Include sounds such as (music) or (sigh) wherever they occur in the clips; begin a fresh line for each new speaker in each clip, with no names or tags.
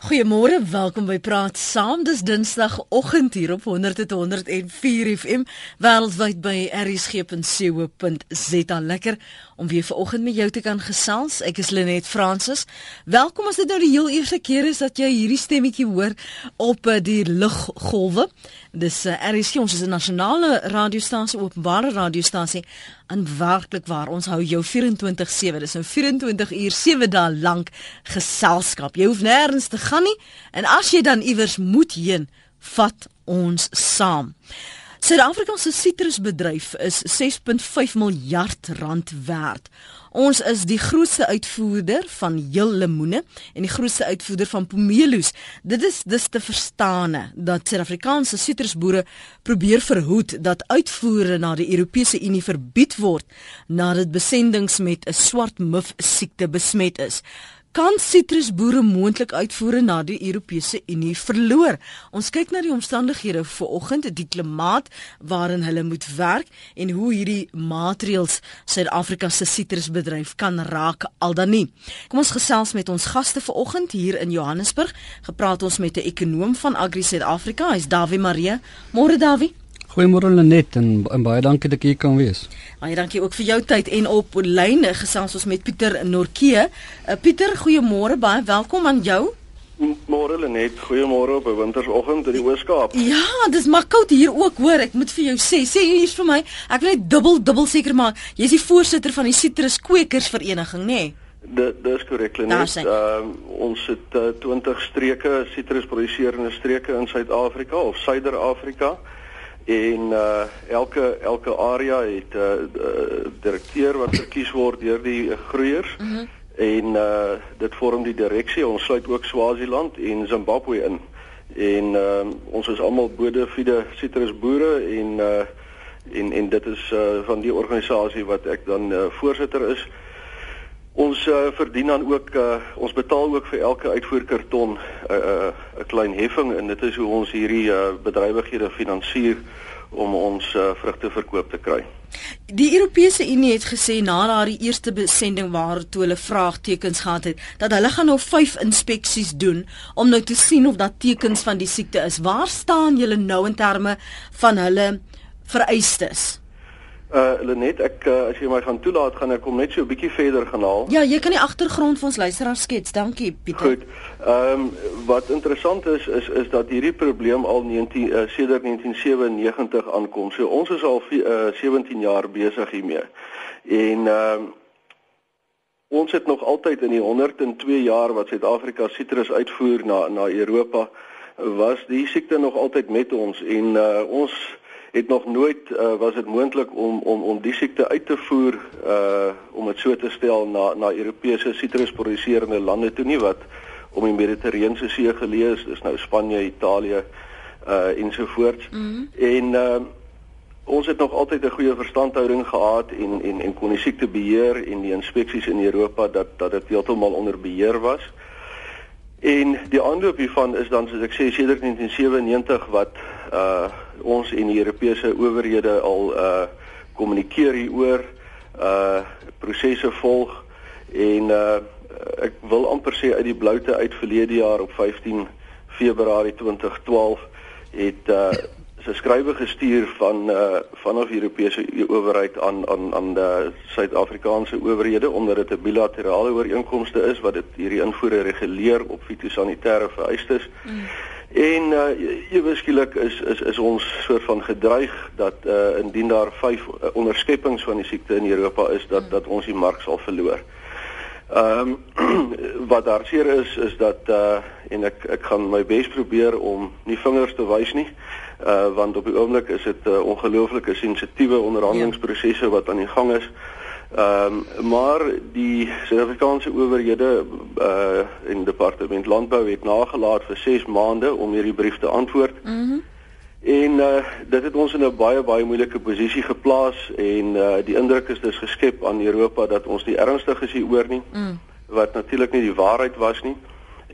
Goeiemôre, welkom by Praat Saam. Dis Dinsdagoggend hier op 100.104 FM wêreldwyd by rsg.co.za. Lekker om weer vanoggend met jou te kan gesels. Ek is Lenet Fransis. Welkom as dit nou die heel eerste keer is dat jy hierdie stemmetjie hoor op eh, die luggolwe. Dis uh, eh, RSG, ons is 'n nasionale radiostasie, openbare radiostasie. En werklik waar, ons hou jou 24/7. Dis 'n 24 uur 7 dae lank geselskap. Jy hoef nêrens te gaan nie en as jy dan iewers moet heen, vat ons saam. Suid-Afrika se sitrusbedryf is 6.5 miljard rand werd. Ons is die grootste uitvoerder van heel lemoene en die grootste uitvoerder van pomeloes. Dit is dis te verstaane dat Suid-Afrikaanse sitrusboere probeer verhoed dat uitvoere na die Europese Unie verbied word nadat besendings met 'n swart muf siekte besmet is kan sitrusboere moontlik uitvoere na die Europese Unie verloor. Ons kyk na die omstandighede vir oggend, die klimaat waarin hulle moet werk en hoe hierdie maatreëls Suid-Afrika se sitrusbedryf kan raak al dan nie. Kom ons gesels met ons gaste vir oggend hier in Johannesburg. Gepraat ons met 'n ekonom van Agri Suid-Afrika, hy's Dawie Marie. Môre Dawie.
Goeiemôre Lenet en, en baie dankie dat ek hier kan wees.
Baie dankie ook vir jou tyd en op lyn gesels ons met Pieter Norkee. Uh, Pieter, goeiemôre, baie welkom aan jou.
Môre Lenet, goeiemôre op 'n wintersoggend in die Oos-Kaap.
Ja, dis maar koud hier ook hoor. Ek moet vir jou sê, sê hier's vir my. Ek wil net dubbel dubbel seker maak. Jy's die voorsitter van die Citrus Kwekersvereniging, nê? Nee?
Dit dis korrek Lenet. Ehm uh, ons het uh, 20 streke sitrusproduserende streke in Suid-Afrika of Suider-Afrika en uh elke elke area het 'n uh, uh, direkteur wat verkies word deur die groeiers. Mm -hmm. en uh dit vorm die direksie. Ons sluit ook Swaziland en Zimbabwe in. En uh ons is almal bodefide sitrusboere en uh en en dit is uh van die organisasie wat ek dan uh, voorsitter is Ons uh, verdien dan ook uh, ons betaal ook vir elke uitvoerkarton 'n uh, 'n uh, klein heffing en dit is hoe ons hierdie uh, bedrywighede finansier om ons uh, vrugte verkoop te kry.
Die Europese Unie het gesê na daardie eerste besending waar toe hulle vraagtekens gehad het dat hulle gaan nou 5 inspeksies doen om nou te sien of daar tekens van die siekte is. Waar staan julle nou in terme van hulle vereistes?
Uh Lenet, ek uh, as jy my gaan toelaat, gaan ek hom net so 'n bietjie verder gaan haal.
Ja, jy kan die agtergrond vir ons luisteraars skets. Dankie, Pieter.
Goed. Ehm um, wat interessant is is is dat hierdie probleem al 19 uh, sedert 1997 aankom. So ons is al uh, 17 jaar besig hiermee. En ehm um, ons het nog altyd in die 102 jaar wat Suid-Afrika sitrus uitvoer na na Europa was die siekte nog altyd met ons en uh, ons het nog nooit uh, was dit moontlik om om om die siekte uit te voer uh om dit so te stel na na Europese sitrusproduserende lande toe nie wat om die Mediterrane See geleë is, dis nou Spanje, Italië uh ensovoorts. Mm -hmm. En uh ons het nog altyd 'n goeie verstandhouding gehad en en en kon die siekte beheer en die inspeksies in Europa dat dat dit heeltemal onder beheer was. En die aanloop hiervan is dan soos ek sê sedert 1997 wat uh ons en die Europese owerhede al uh kommunikeer hieroor uh prosesse volg en uh ek wil amper sê uit die bloute uit verlede jaar op 15 Februarie 2012 het uh se skrywe gestuur van uh vanaf Europese owerheid aan aan aan die Suid-Afrikaanse owerhede omdat dit 'n bilaterale ooreenkomste is wat dit hierdie invoere reguleer op fitosanitêre vereistes. Mm. En uh ewe skielik is is is ons soort van gedreig dat uh indien daar vyf uh, onderskeppings van die siekte in Europa is dat mm. dat ons die mark sal verloor. Ehm um, (clears throat) wat daar seer is is dat uh en ek ek gaan my bes probeer om nie vingers te wys nie uh want op die oomblik is dit 'n uh, ongelooflike sensitiewe onderhandelingsprosesse wat aan die gang is. Ehm um, maar die Suid-Afrikaanse owerhede uh en departement landbou het nagelaat vir 6 maande om hierdie brief te antwoord. Mhm. Mm en uh dit het ons in 'n baie baie moeilike posisie geplaas en uh die indruk is dus geskep aan Europa dat ons nie ernstig is hieroor nie. Mm. Wat natuurlik nie die waarheid was nie.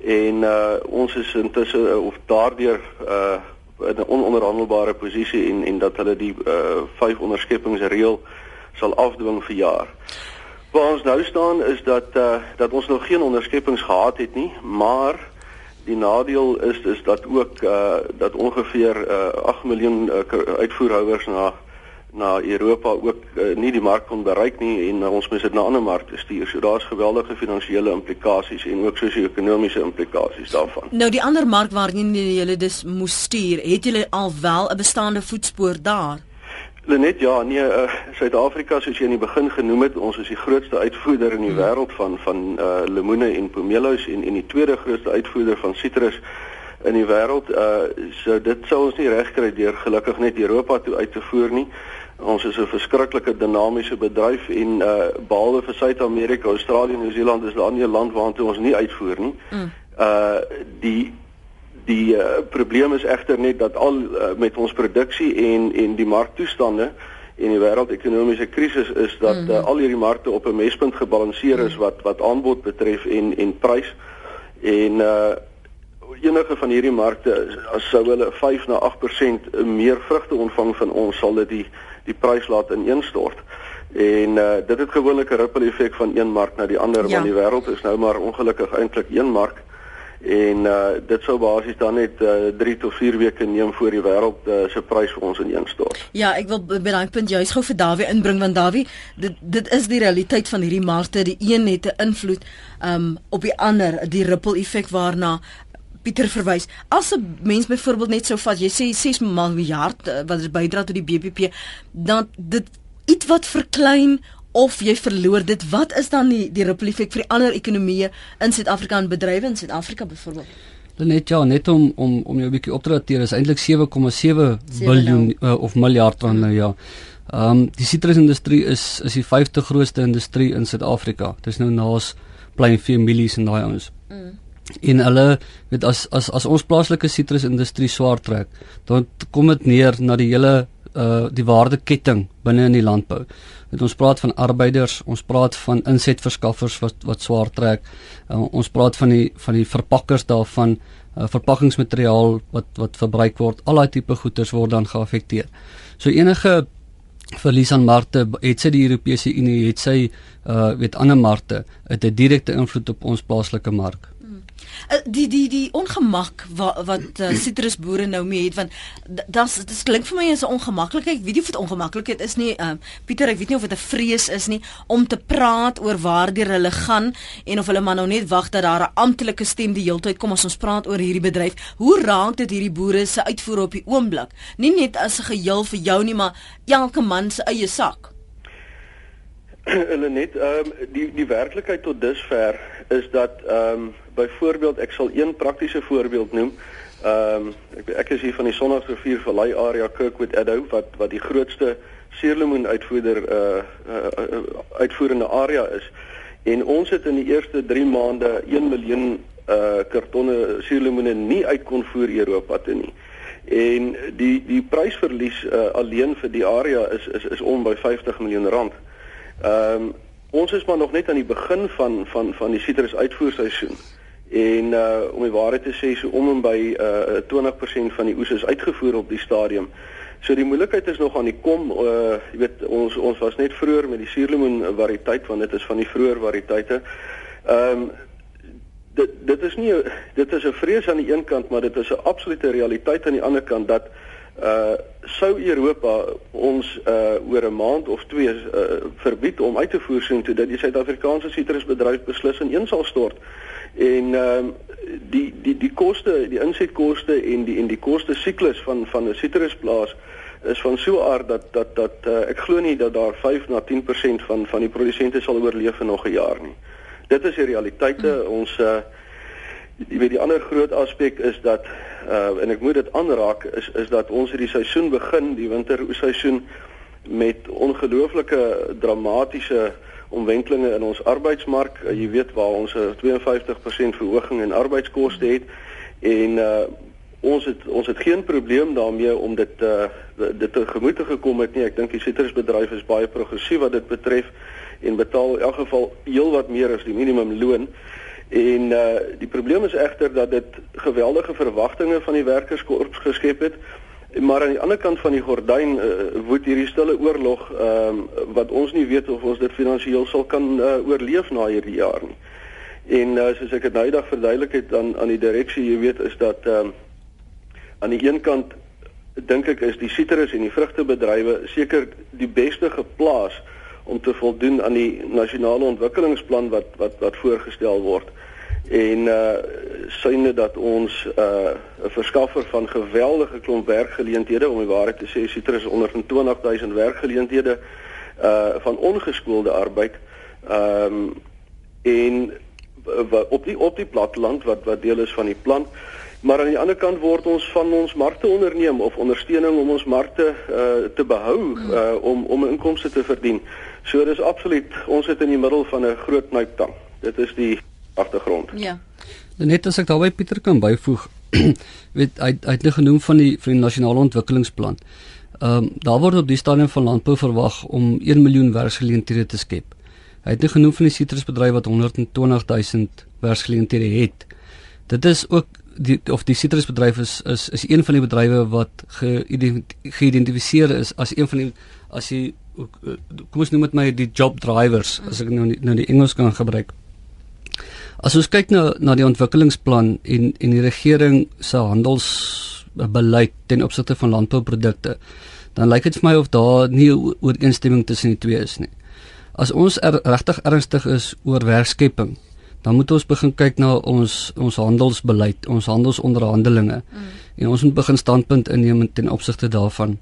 En uh ons is intussen uh, of daardeur uh in 'n ononderhandelbare posisie en en dat hulle die uh vyf onderskeppingsreël sal afdwing vir jaar. Waar ons nou staan is dat uh dat ons nog geen onderskeppings gehad het nie, maar die nadeel is is dat ook uh dat ongeveer uh 8 miljoen uh, uitvoerhouers na na Europa ook uh, nie die mark kon bereik nie en uh, ons moet dit na ander markte stuur. So daar's geweldige finansiële implikasies en ook sosio-ekonomiese implikasies daarvan.
Nou die ander mark waarheen julle dus moes stuur, het julle al wel 'n bestaande voetspoor daar?
Lenet ja, nee, uh, Suid-Afrika soos jy in die begin genoem het, ons is die grootste uitvoerder in die hmm. wêreld van van uh lemoene en pomelos en en die tweede grootste uitvoerder van sitrus in die wêreld. Uh so dit sou ons nie regkry deur gelukkig net Europa toe uit te voer nie. Ons is 'n verskriklike dinamiese bedryf en uh behalwe vir Suid-Amerika, Australië en Nieu-Seeland is daar nie 'n land waartoe ons nie uitvoer nie. Mm. Uh die die uh, probleem is egter net dat al uh, met ons produksie en en die marktoestande en die wêreldekonomiese krisis is dat mm. uh, al hierdie markte op 'n mespunt gebalanseer is mm. wat wat aanbod betref en en prys en uh enige van hierdie markte as sou hulle 5 na 8% meer vrugte ontvang van ons sal dit die die prys laat ineenstort. En uh, dit het gewoonlik 'n ripple effek van een mark na die ander ja. want die wêreld is nou maar ongelukkig eintlik een mark en uh, dit sou basies dan net 3 uh, tot 4 weke neem voor die wêreld uh, se prys vir ons ineenstort.
Ja, ek wil by daai punt juist gou vir Dawie inbring want Dawie, dit dit is die realiteit van hierdie markte, die een het 'n invloed um, op die ander, die ripple effek waarna Pieter verwys. As 'n mens byvoorbeeld net sou vat, jy sê 6 miljard uh, wat dit bydra tot die BBP, dan dit iets wat verklein of jy verloor dit. Wat is dan die die ripple effek vir die ander ekonomieë in Suid-Afrika en bedrywe in Suid-Afrika byvoorbeeld?
Net ja, net om om om jou 'n bietjie op te dateer, is eintlik 7,7 biljoen uh, of miljard rand nou ja. Ehm um, die sitrusindustrie is is die vyfde grootste industrie in Suid-Afrika. Dit is nou naas Plainview Millies en daai ouens. Mm en hulle weet as as as ons plaaslike sitrusindustrie swaar trek dan kom dit neer na die hele uh die waardeketting binne in die landbou. Met ons praat van arbeiders, ons praat van insetverskaffers wat wat swaar trek. Uh, ons praat van die van die verpakkers daarvan, uh, verpakkingsmateriaal wat wat verbruik word. Al daai tipe goederes word dan geaffekteer. So enige verlies aan markte het sy die Europese Unie het sy uh weet ander markte het 'n direkte invloed op ons plaaslike mark.
Uh, die die die ongemak wat wat (clears throat) uh, sitrusboere nou mee het want dit dit klink vir my as 'n ongemaklikheid. Ek weet nie of dit ongemaklikheid is nie. Uh, Pieter, ek weet nie of dit 'n vrees is nie om te praat oor waar die hulle gaan en of hulle maar nou net wag dat daar 'n amptelike stem die heeltyd kom as ons praat oor hierdie bedryf. Hoe raak dit hierdie boere se uitvoere op die oomblik? Nie net as 'n geheel vir jou nie, maar elke man se eie sak. (laughs)
Hulle net ehm um, die die werklikheid tot dusver is dat ehm um, byvoorbeeld ek sal een praktiese voorbeeld noem. Ehm um, ek ek is hier van die Sondagsrivier Vallei area Kirkwood Edo wat wat die grootste suurlemoen uitvoerder uh, uh uitvoerende area is. En ons het in die eerste 3 maande 1 miljoen uh kartonne suurlemoene nie uit kon voer Europa toe nie. En die die prysverlies uh, alleen vir die area is is is om by 50 miljoen rand. Ehm um, ons is maar nog net aan die begin van van van die sitrus uitvoerseisoen. En uh om die waarheid te sê, so om en by uh 20% van die oes is uitgevoer op die stadium. So die moeilikheid is nog aan die kom. Uh jy weet ons ons was net vroeër met die suurlemoen variëteit want dit is van die vroeër variëteite. Ehm um, dit dit is nie dit is 'n vrees aan die een kant, maar dit is 'n absolute realiteit aan die ander kant dat uh sou Europa ons uh oor 'n maand of twee uh verbied om uit te voer sien toe dat die Suid-Afrikaanse sitrusbedryf beslis in een sal stort en ehm um, die die die koste die insetkoste en die en die koste siklus van van 'n sitrusplaas is van so aard dat dat dat uh, ek glo nie dat daar 5 na 10% van van die produsente sal oorleef vir nog 'n jaar nie. Dit is die realiteite hmm. ons uh jy weet die ander groot aspek is dat uh en ek moet dit aanraak is is dat ons hierdie seisoen begin die winterseisoen met ongelooflike dramatiese omwentelinge in ons arbeidsmark. Uh, jy weet waar ons 'n 52% verhoging in arbeidskoste het en uh ons het ons het geen probleem daarmee om dit uh dit te gemoete gekom het nie. Ek dink die sitrusbedryf is baie progressief wat dit betref en betaal in elk geval heelwat meer as die minimumloon. En uh die probleem is egter dat dit geweldige verwagtinge van die werkerskorps geskep het. Maar aan die ander kant van die gordyn uh, woed hierdie stille oorlog ehm um, wat ons nie weet of ons dit finansiëel sal kan uh, oorleef na hierdie jaar nie. En uh, soos ek dit nou eendag verduidelik het aan aan die direksie, jy weet, is dat ehm um, aan die een kant dink ek is die sitrus en die vrugtebedrywe seker die beste geplaas om te voldoen aan die nasionale ontwikkelingsplan wat wat wat voorgestel word. En uh syne dat ons uh 'n verskaffer van geweldige klomp werkgeleenthede om die waarheid te sê sitrus 120 000 werkgeleenthede uh van ongeskoolde arbeid. Ehm um, en wat op die op die platteland wat wat deel is van die plan maar aan die ander kant word ons van ons markte onderneem of ondersteuning om ons markte uh, te behou uh, om om inkomste te verdien. So dis absoluut ons sit in die middel van 'n groot knyptang. Dit is die agtergrond.
Ja.
Net as ek daarby Pieter kan byvoeg, (clears throat) weet hy hy het net genoem van die van die nasionale ontwikkelingsplan. Ehm um, daar word op die stadium van landbou verwag om 1 miljoen werksgeleenthede te skep. Hy het net genoem van die sitrusbedryf wat 120 000 werksgeleenthede het. Dit is ook die of die sitrusbedryf is is is een van die bedrywe wat geïdentifiseer is as een van die as jy kom ons noem dit my die job drivers as ek nou nou die Engels kan gebruik. As ons kyk na na die ontwikkelingsplan en en die regering se handelsbeleid ten opsigte van landbouprodukte, dan lyk dit vir my of daar nie ooreenstemming tussen die twee is nie. As ons er, regtig ernstig is oor werkskepping, dan moet ons begin kyk na ons ons handelsbeleid, ons handelsonderhandelinge. Mm. En ons moet begin standpunt inneem ten opsigte daarvan.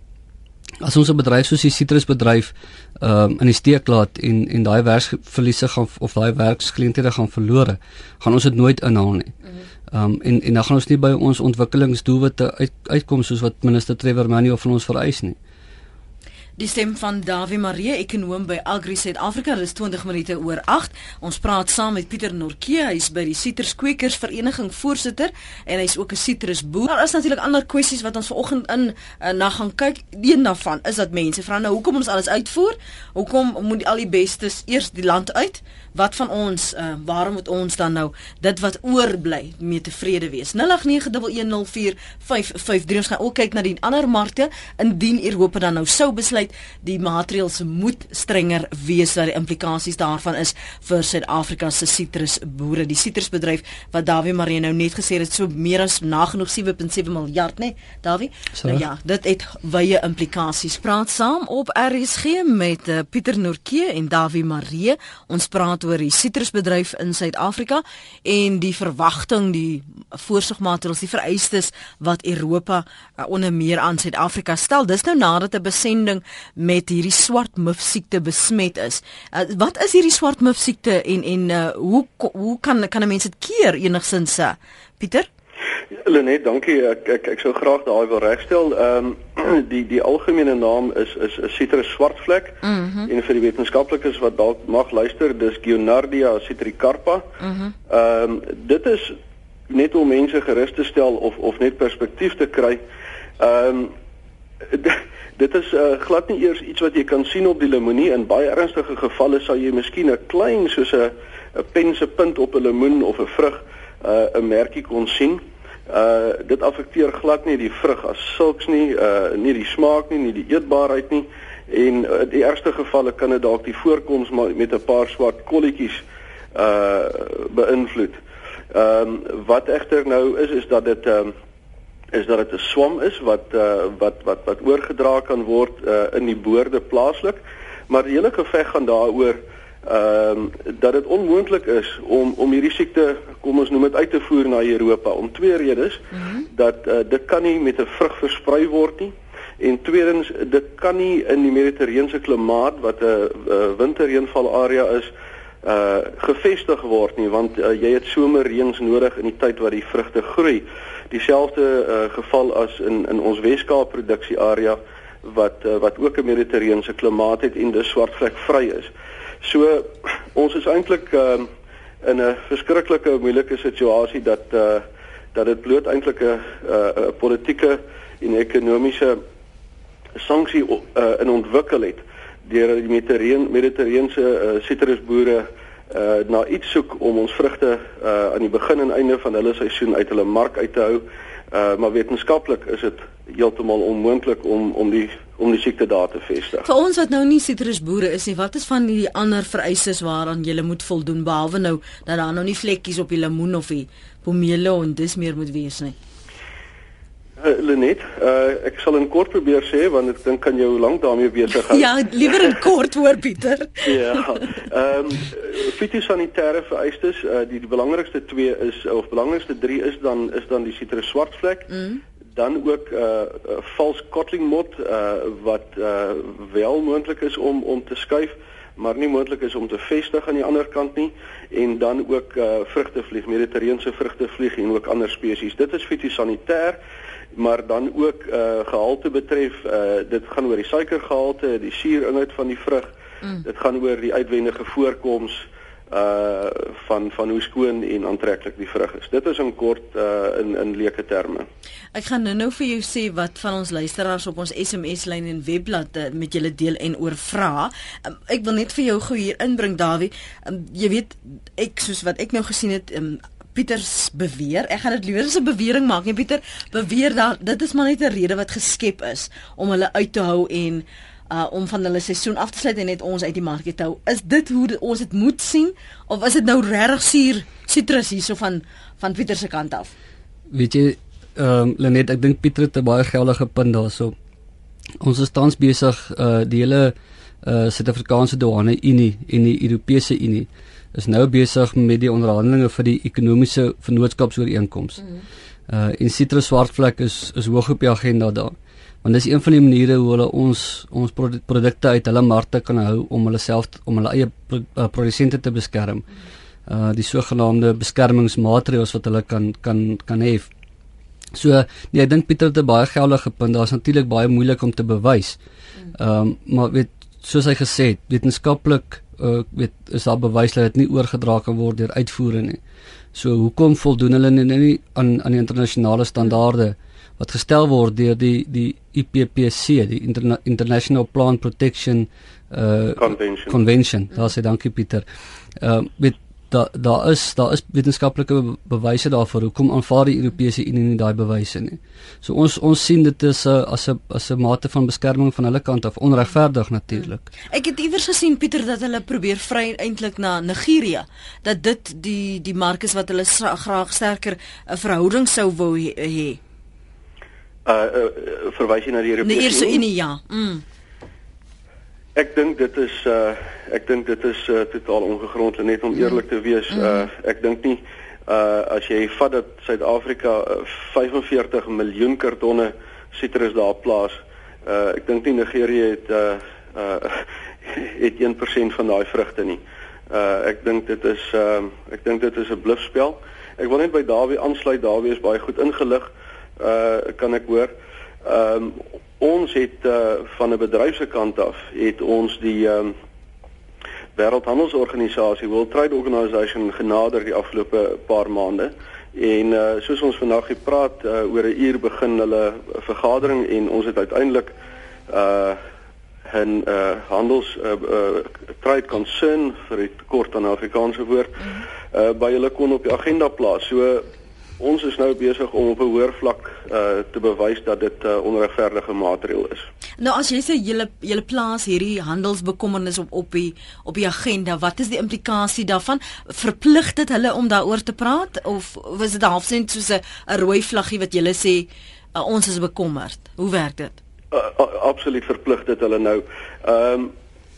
As ons 'n bedryf soos die sitrusbedryf ehm um, in die steek laat en en daai werksverliese gaan of daai werksgeleenthede gaan verlore, gaan ons dit nooit inhaal nie. Mm. Ehm um, en en dan gaan ons nie by ons ontwikkelingsdoelwitte uit, uitkom soos wat minister Trevor Manuel van ons vereis nie.
Die stem van Dawie Marie, ekonom by Agri Suid-Afrika, dis 20 minute oor 8. Ons praat saam met Pieter Norke, hy's by die Sitruskweekers Vereniging voorsitter en hy's ook 'n sitrusboer. Daar is natuurlik ander kwessies wat ons vanoggend in uh, na gaan kyk. Een daarvan is dat mense vra nou hoekom ons alles uitvoer? Hoekom moet al die bestes eers die land uit? Wat van ons, uh, waarom moet ons dan nou dit wat oorbly mee tevrede wees? 0891104553 ons gaan ook kyk na die ander markte indien Europa dan nou sou besluit besluit die maatreëls moet strenger wees wat die implikasies daarvan is vir Suid-Afrika se sitrusboere. Die sitrusbedryf wat Dawie Marie nou net gesê het so meer as nagenoeg 7.7 miljard, né? Nee, Dawie? Nou ja, dit het wye implikasies. Praat saam op RSG met uh, Pieter Norke en Dawie Marie. Ons praat oor die sitrusbedryf in Suid-Afrika en die verwagting, die voorsorgmaatreëls, die vereistes wat Europa uh, onder meer aan Suid-Afrika stel. Dis nou nadat 'n besending met hierdie swart muf siekte besmet is. Uh, wat is hierdie swart muf siekte en en uh, hoe hoe kan kan 'n mens dit keer enigsins uh, Pieter?
Lenet, dankie. Ek ek ek sou graag daai wil regstel. Ehm um, (clears throat) die die algemene naam is is 'n citrus swartvlek. Mm -hmm. En vir die wetenskaplikes wat dalk mag luister, dis Gionardia citricarpa. Mhm. Ehm mm um, dit is net om mense gerus te stel of of net perspektief te kry. Ehm um, dit is uh, glad nie eers iets wat jy kan sien op die lemoenie in baie ernstige gevalle sal jy miskien 'n klein soos 'n 'n pense punt op 'n lemoen of 'n vrug 'n uh, merkie kon sien. Uh dit affekteer glad nie die vrug as sulks nie, uh nie die smaak nie, nie die eetbaarheid nie en uh, die ergste gevalle kan dit dalk die voorkoms met 'n paar swart kolletjies uh beïnvloed. Ehm um, wat egter nou is is dat dit ehm um, is dat dit 'n swam is wat uh, wat wat wat oorgedra kan word uh, in die boorde plaaslik. Maar die hele geveg gaan daaroor ehm uh, dat dit onmoontlik is om om hierdie siekte, kom ons noem dit uit te voer na Europa om twee redes. Mm -hmm. Dat uh, dit kan nie met 'n vrug versprei word nie. En tweedens, dit kan nie in die mediterrane klimaat wat 'n winterreënval area is uh gevestig word nie want uh, jy het somerreëns nodig in die tyd wat die vrugte groei dieselfde uh, geval as in in ons Weskaap produksiearea wat uh, wat ook 'n mediterrane klimaat het en dus swartvlek vry is. So (clears throat) ons is eintlik uh, in 'n verskriklike moeilike situasie dat uh, dat dit bloot eintlik 'n uh, politieke en ekonomiese sanksie uh, in ontwikkel het deur die mediterrane mediterrane uh, sitrusboere uh na iets soek om ons vrugte uh aan die begin en einde van hulle seisoen uit hulle mark uit te hou. Uh maar wetenskaplik is dit heeltemal onmoontlik om om die om die siekte daar te vestig.
Vir ons wat nou nie sitrusboere is nie, wat is van die ander vereistes waaraan jy moet voldoen behalwe nou dat daar nou nie vlekkies op die lemoen of die pomelo en dis meer moet wees nie?
Uh, Lenet, uh, ek sal in kort probeer sê want ek dink kan jou lank daarmee besig hou. (laughs)
ja, liewer in kort hoor Pieter. (laughs)
ja. Ehm um, fitosanitêre vereistes, uh, die die belangrikste twee is of belangrikste drie is dan is dan die sitrus swartvlek. Mm. Dan ook 'n uh, uh, vals cotling mot uh, wat uh, wel moontlik is om om te skuif maar nie moontlik is om te vestig aan die ander kant nie en dan ook uh, vrugtevlieg, mediterrane vrugtevlieg en ook ander spesies. Dit is fitosanitêr maar dan ook uh gehalte betref uh dit gaan oor die suikergehalte, die suurinhoud van die vrug. Mm. Dit gaan oor die uitwendige voorkoms uh van van hoe skoon en aantreklik die vrug is. Dit is in kort uh in in leuke terme.
Ek gaan nou-nou vir jou sê wat van ons luisteraars op ons SMS lyn en webblad met julle deel en oor vra. Um, ek wil net vir jou gou hier inbring Dawie. Um, jy weet ek soos wat ek nou gesien het um, Pieters beweer. Ek gaan dit liewer as 'n bewering maak. Nee Pieter, beweer dat dit is maar net 'n rede wat geskep is om hulle uit te hou en uh om van hulle seisoen af te sluit en net ons uit die mark te hou. Is dit hoe dit, ons dit moet sien of is dit nou regtig suur sitrus hierso van van Pieter se kant af?
Weet jy, ehm um, Lenet, ek dink Pieter het 'n baie geldige punt daarso. Ons is tans besig uh die hele uh Suid-Afrikaanse douane Unie en die Europese Unie is nou besig met die onderhandelinge vir die ekonomiese vennootskapsooreenkoms. Mm. Uh en Citrus Swartvlek is is hoog op die agenda daar. Want dis een van die maniere hoe hulle ons ons produkte uit hulle markte kan hou om hulle self om hulle eie uh, produsente te beskerm. Uh die sogenaamde beskermingsmaatreëls wat hulle kan kan kan hê. So nee, ek dink Pieter het 'n baie geldige punt. Daar's natuurlik baie moeilik om te bewys. Ehm um, maar weet soos hy gesê het, wetenskaplik uh, weet is daar bewys dat dit nie oorgedra kan word deur uitvoere nie. So hoekom voldoen hulle nie, nie aan aan die internasionale standaarde wat gestel word deur die die IPPC, die Interna International Plant Protection uh
Convention.
Convention. Daar sê dankie Pieter. Ehm uh, met daar daar is daar is wetenskaplike bewyse daarvoor hoekom aanvaar die Europese Unie nie daai bewyse nie. So ons ons sien dit is 'n as 'n as 'n mate van beskerming van hulle kant af onregverdig natuurlik.
Ek het iewers gesien Pieter dat hulle probeer vry eintlik na Nigerië dat dit die die mark is wat hulle graag sterker 'n verhouding sou wou hê.
Uh, uh verwys jy na die
Europese Unie? Unie ja. Mm.
Ek dink dit is uh ek dink dit is uh, totaal ongegrond net om eerlik te wees. Uh ek dink nie uh as jy vat dat Suid-Afrika uh, 45 miljoen kartonne sitrus daar plaas. Uh ek dink nie Nigerië het uh uh het 1% van daai vrugte nie. Uh ek dink dit is uh ek dink dit is 'n blufspel. Ek wil net by Dawie aansluit. Dawie is baie goed ingelig. Uh kan ek hoor. Ehm um, ons het uh, van 'n bedryf se kant af het ons die ehm um, Wêreldhandelsorganisasie World Trade Organization genader die afgelope paar maande en uh, soos ons vandag gepraat uh, oor 'n uur begin hulle vergadering en ons het uiteindelik uh 'n uh, handels uh, uh, trade concern vir kort aan Afrikaanse woord uh, by hulle kon op die agenda plaas. So ons is nou besig om op 'n hoër vlak uh, te bewys dat dit 'n uh, onregverdige maatreël is.
Nou as jy sê julle julle plaas hierdie handelsbekommernis op op die op die agenda, wat is die implikasie daarvan? Verplig dit hulle om daaroor te praat of was dit halfsins soos 'n rooi vlaggie wat julle sê uh, ons is bekommerd? Hoe werk dit?
Uh, uh, absoluut verplig dit hulle nou. Ehm um,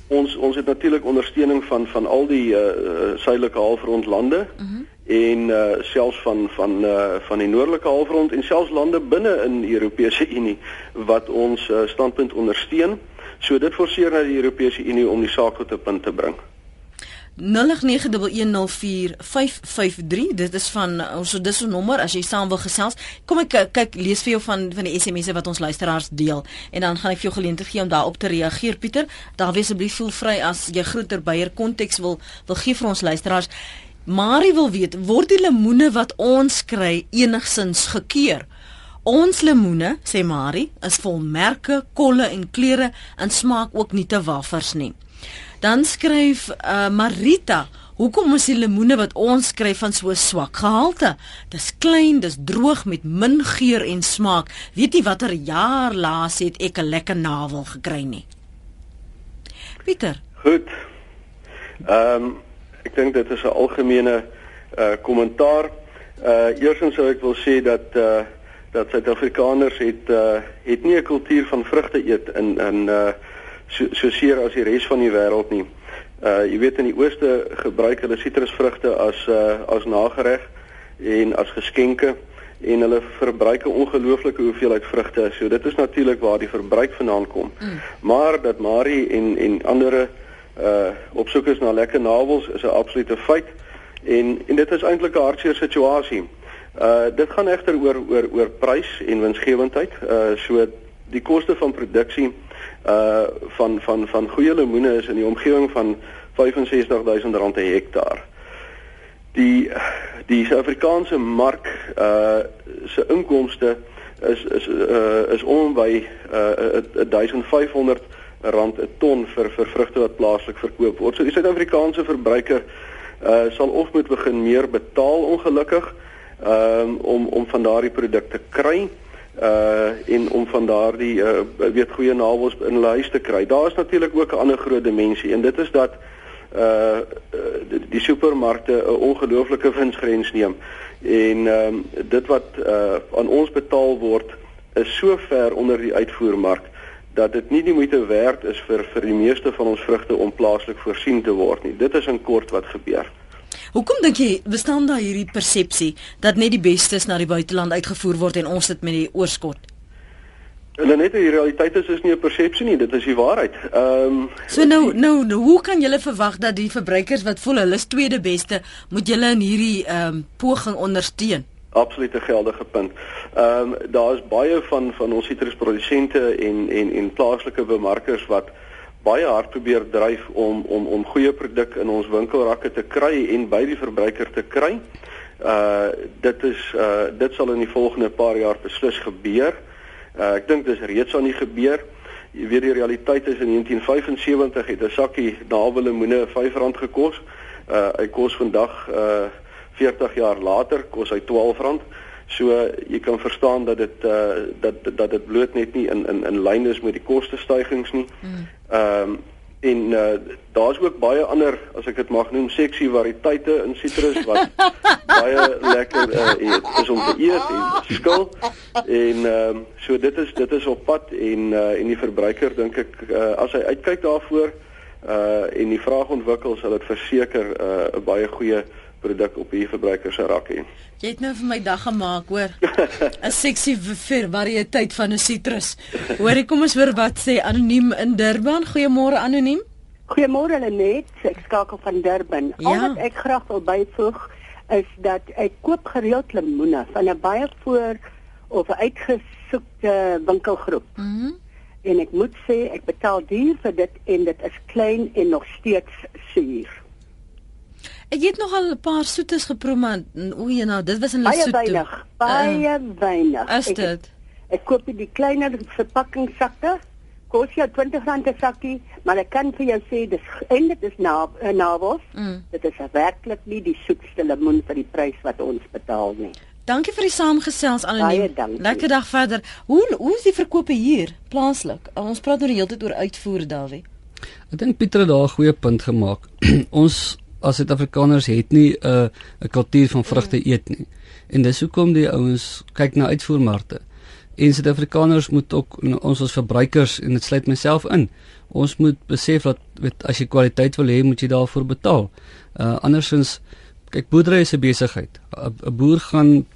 ons ons het natuurlik ondersteuning van van al die uh, suidelike halfrond lande. Uh mhm. -huh en uh, selfs van van uh, van die noordelike halfrond en selfs lande binne in die Europese Unie wat ons uh, standpunt ondersteun. So dit forceer na die Europese Unie om die saak tot 'n punt te bring.
0891104553. Dit is van ons so dis 'n nommer as jy saam wil gesels. Kom ek kyk lees vir jou van van die SMS'e wat ons luisteraars deel. En dan gaan ek vir jou geleentheid gee om daarop te reageer Pieter. Daar wees asseblief voel vry as jy groter beier konteks wil wil gee vir ons luisteraars. Marie wil weet, word die lemoene wat ons kry enigsins gekeur? Ons lemoene, sê Marie, is vol merke, kolle en kleure en smaak ook nie te wafers nie. Dan skryf uh, Marita, hoekom is die lemoene wat ons kry van so swak gehalte? Dis klein, dis droog met min geur en smaak. Weet jy watter jaar laas het ek 'n lekker navel gekry nie? Pieter.
Goed. Ehm um, ek dink dit is 'n algemene uh kommentaar. Uh eersins sou ek wil sê dat uh dat Suid-Afrikaners het uh het nie 'n kultuur van vrugte eet in in uh so so seer as die res van die wêreld nie. Uh jy weet in die ooste gebruik hulle sitrusvrugte as uh as nagereg en as geskenke en hulle verbruik 'n ongelooflike hoeveelheid vrugte. So dit is natuurlik waar die verbruik vandaan kom. Mm. Maar dat Marie en en ander uh op soek is na lekker navels is 'n absolute feit. En en dit is eintlik 'n hartseer situasie. Uh dit gaan egter oor oor oor prys en winsgewendheid. Uh so die koste van produksie uh van van van goeie lemoene is in die omgewing van 65000 rand per hektaar. Die die Suid-Afrikaanse mark uh se inkomste is is uh is om by uh 1500 rand 'n ton vir vir vrugte wat plaaslik verkoop word. So die Suid-Afrikaanse verbruiker uh sal of moet begin meer betaal ongelukkig um, om om van daardie produkte kry uh en om van daardie uh weet goeie navels in hulle huis te kry. Daar is natuurlik ook 'n ander groot dimensie en dit is dat uh die, die supermarkte 'n ongelooflike winsgrens neem. En ehm um, dit wat uh aan ons betaal word is so ver onder die uitvoermark dat dit nie die moeite werd is vir vir die meeste van ons vrugte om plaaslik voorsien te word nie. Dit is in kort wat gebeur.
Hoekom dink jy bestaan daar hierdie persepsie dat net die bestes na die buiteland uitgevoer word en ons dit met die oorskot?
Hulle net die realiteit is is nie 'n persepsie nie, dit is die waarheid. Ehm um,
So nou nou nou hoe kan julle verwag dat die verbruikers wat voel hulle is tweede beste, moet julle in hierdie ehm um, poging ondersteun?
Absolute geldige punt. Ehm um, daar is baie van van ons sitrusprodusente en en en plaaslike bemarkers wat baie hard probeer dryf om om om goeie produk in ons winkelrakke te kry en by die verbruiker te kry. Uh dit is uh dit sal in die volgende paar jaar beslis gebeur. Uh ek dink dis reeds aan die gebeur. Jy weet die realiteit is in 1975 het 'n sakkie nawelemoene R5 gekos. Uh hy kos vandag uh 40 jaar later kos hy R12. So jy kan verstaan dat dit uh dat dat dit bloot net nie in in in lyn is met die kostestygings nie. Mm. Ehm um, en uh, daar's ook baie ander as ek dit mag noem seksie variëteite in sitrus wat (laughs) baie lekker uh, is om te eet en skil en ehm um, so dit is dit is op pad en uh, en die verbruiker dink ek uh, as hy uitkyk daarvoor uh en die vraag ontwikkel sal dit verseker 'n uh, baie goeie produk op hier verbruiker se rak hê.
Jy het nou vir my dag gemaak, hoor. (laughs) 'n Seksie vir variëteit van 'n sitrus. Hoorie, kom ons hoor wat sê anoniem in Durban. Goeiemôre anoniem.
Goeiemôre Lenet, ek skakel van Durban. Ja. Al wat ek graag wil byvoeg is dat ek koop gereeld lemoene van 'n baie voor of uitgesoekte winkelgroep. Mhm. Mm en ek moet sê ek betaal duur vir dit en dit is klein en nog steeds suur.
Ek het nog al 'n paar soetes geproe maar o, jy nou, dit was in
Lesotho. Baie weinig, baie uh, weinig.
Is dit? Ek,
ek koop die kleiner verpakkingssakke. Kos jy 20 rand 'n sakkie, maar ek kan vir jou sê dis dit is na uh, navels. Mm. Dit is werklik nie die soetste lemoen vir die prys wat ons betaal nie.
Dankie vir die saamgesels anoniem. Lekker dag verder. Hoe hoe is die verkope hier plaaslik? Ons praat oor die hele tyd oor uitvoer, Dawie.
Ek dink Pieter het daar 'n goeie punt gemaak. (clears throat) ons as Suid-Afrikaners het nie 'n uh, 'n kultuur van vrugte eet nie. En dis hoekom die ouens kyk na uitvoermarkte. En Suid-Afrikaners moet ook ons as verbruikers en dit sluit myself in. Ons moet besef dat weet as jy kwaliteit wil hê, moet jy daarvoor betaal. Uh andersins kyk boerdery is 'n besigheid. 'n Boer gaan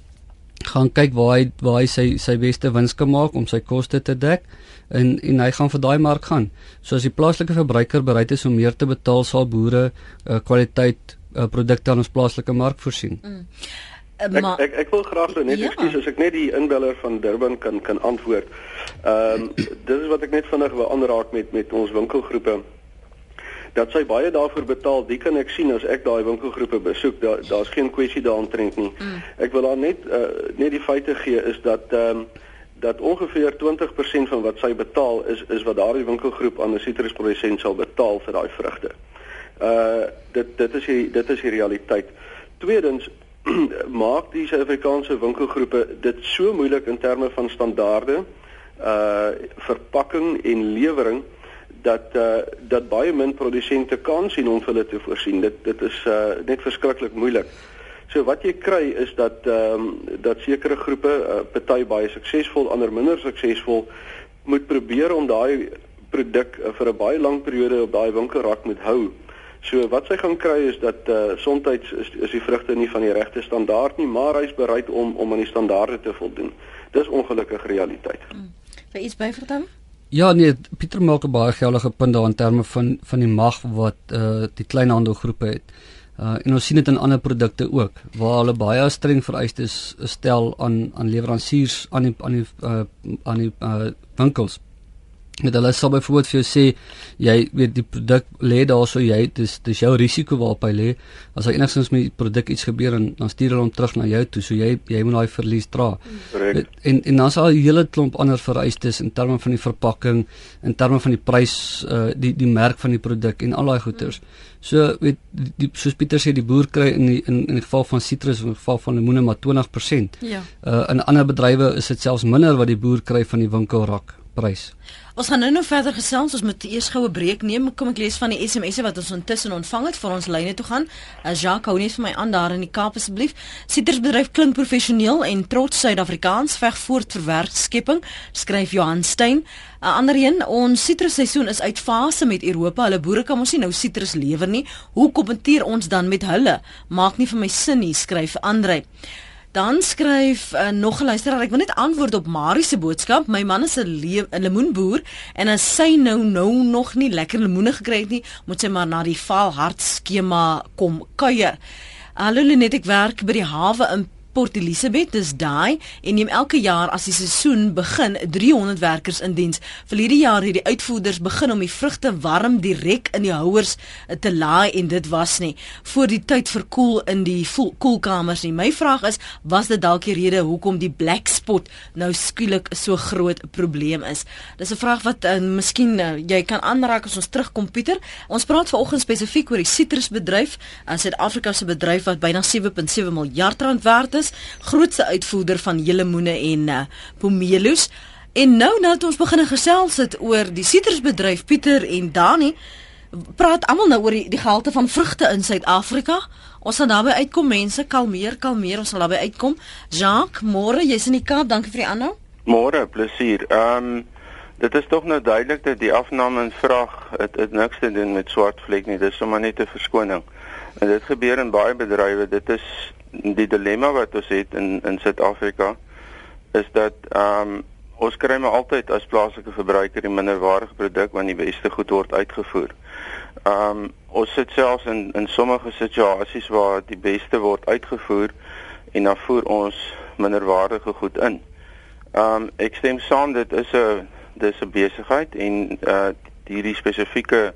gaan kyk waar hy waar hy sy sy beste wins kan maak om sy koste te dek en en hy gaan vir daai mark gaan. So as die plaaslike verbruiker bereid is om meer te betaal, sal boere uh, kwaliteit uh, produkte aan ons plaaslike mark voorsien. Mm.
Uh, ek, ek ek wil graag net ja. ekskuus as ek net die inbeller van Durban kan kan antwoord. Ehm um, dis is wat ek net vinnig wil aanraak met met ons winkelgroepe dat sy baie daarvoor betaal, dit kan ek sien as ek daai winkelgroepe besoek. Daar daar's geen kwessie daaroontrent nie. Mm. Ek wil daar net uh, net die feite gee is dat ehm um, dat ongeveer 20% van wat sy betaal is is wat daardie winkelgroep aan 'n sitrusprodusent sal betaal vir daai vrugte. Uh dit dit is die dit is die realiteit. Tweedens (clears throat) maak die Suid-Afrikaanse winkelgroepe dit so moeilik in terme van standaarde, uh verpakking en lewering dat uh dat baie min produsente kan sien om hulle te voorsien. Dit dit is uh net verskriklik moeilik. So wat jy kry is dat ehm um, dat sekere groepe, uh, party baie suksesvol, ander minder suksesvol, moet probeer om daai produk uh, vir 'n baie lang periode op daai winkelrak moet hou. So wat sy gaan kry is dat uh soms is is die vrugte nie van die regte standaard nie, maar hy's bereid om om aan die standaarde te voldoen. Dis ongelukkig realiteit. Hmm.
Vir iets byvertel?
Ja nee, Pieter maak 'n baie geldige punt daar in terme van van die mag wat uh die kleinhandelgroepe het. Uh en ons sien dit in ander produkte ook waar hulle baie streng vereistes stel aan aan leweransiers aan die aan die uh aan die uh winkels met hulle sal byvoorbeeld vir jou sê jy weet die produk lê daar so jy dis dis jou risiko waarop hy lê. As hy enigstens met die produk iets gebeur en dan stuur hulle hom terug na jou toe so jy jy moet daai verlies dra.
Correct.
en en dan sal 'n hele klomp ander vereistes in terme van die verpakking in terme van die prys uh, die die merk van die produk en al daai goeders. So weet die, die soos Pieter sê die boer kry in die, in in die geval van sitrus in die geval van lemoene maar 20%
ja.
Uh, in ander bedrywe is dit selfs minder wat die boer kry van die winkelrak prys
Ons gaan nou nou verder gesels. Ons moet eers gou 'n breek neem. Kom ek lees van die SMS'e wat ons intussen ontvang het vir ons lyne toe gaan. Uh, Jacques hou net vir my aan daar in die Kaap asseblief. Sittersbedryf klink professioneel en trots Suid-Afrikaans veg voort vir werkskepping, skryf Johan Stein. 'n uh, Ander een, ons sitrusseisoen is uit fase met Europa. Hulle boere kan ons nie nou sitrus lewer nie. Hoe kompeteer ons dan met hulle? Maak nie vir my sin nie, skryf Andre. Dan skryf uh, nog 'n luisteraar, ek wil net antwoord op Marie se boodskap. My man is 'n lemoenboer en as sy nou nou nog nie lekker lemoene gekry het nie, moet sy maar na die Vaalhart skema kom kuier. Hallo Lenet, ek werk by die hawe in Port Elizabeth dis daai en neem elke jaar as die seisoen begin 300 werkers in diens. Verlede jaar het die uitvoerders begin om die vrugte warm direk in die houers te laai en dit was nie voor die tyd verkoel in die koelkamers nie. My vraag is, was dit dalk die rede hoekom die black spot nou skielik so groot probleem is? Dis 'n vraag wat uh, miskien uh, jy kan aanraak as ons terugkom Pieter. Ons praat vanoggend spesifiek oor die sitrusbedryf, 'n Suid-Afrika se bedryf wat byna 7.7 miljard rand werd is is grootste uitvoerder van lemoene en uh, pomeloes. En nou nadat ons begin gesels het oor die sitrusbedryf Pieter en Dani, praat almal nou oor die, die gehalte van vrugte in Suid-Afrika. Ons gaan daarby uitkom mense, kalmeer, kalmeer, ons sal daarby uitkom. Jacques, môre, jy's in die Kaap, dankie vir die aanhou.
Môre, plesier. Ehm um, dit is tog nou duidelik dat die afname in vraag het, het niks te doen met swart vlek nie. Dis sommer net 'n verskoning. En dit gebeur in baie bedrywe. Dit is die dilemma wat ons het in in Suid-Afrika is dat ehm um, ons kry maar altyd as plaaslike verbruiker die minderwaardige produk want die beste goed word uitgevoer. Ehm um, ons sit selfs in in sommige situasies waar die beste word uitgevoer en dan voer ons minderwaardige goed in. Ehm um, ek stem saam dit is 'n dis 'n besigheid en uh hierdie spesifieke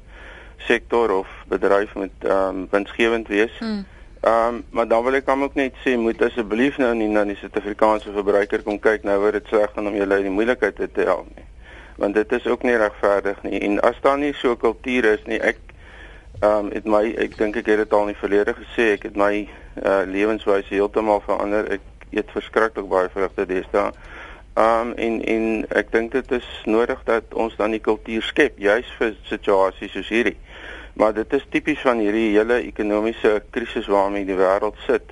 sektor of bedryf moet ehm um, winsgewend wees. Hmm. Ehm um, maar dan wil ek hom ook net sê moet asseblief nou nie na die Suid-Afrikaanse verbruiker kom kyk nou word dit sleg gaan om julle uit die moeilikheid te help nie. Want dit is ook nie regverdig nie. En as daar nie so 'n kultuur is nie, ek ehm um, het my ek dink ek het dit al in die verlede gesê, ek het my uh, lewenswyse heeltemal verander. Ek eet verskriklik baie vrugte deesdae. Ehm um, en en ek dink dit is nodig dat ons dan die kultuur skep juis vir situasies soos hierdie. Maar dit is tipies van hierdie hele ekonomiese krisis waarmee die wêreld sit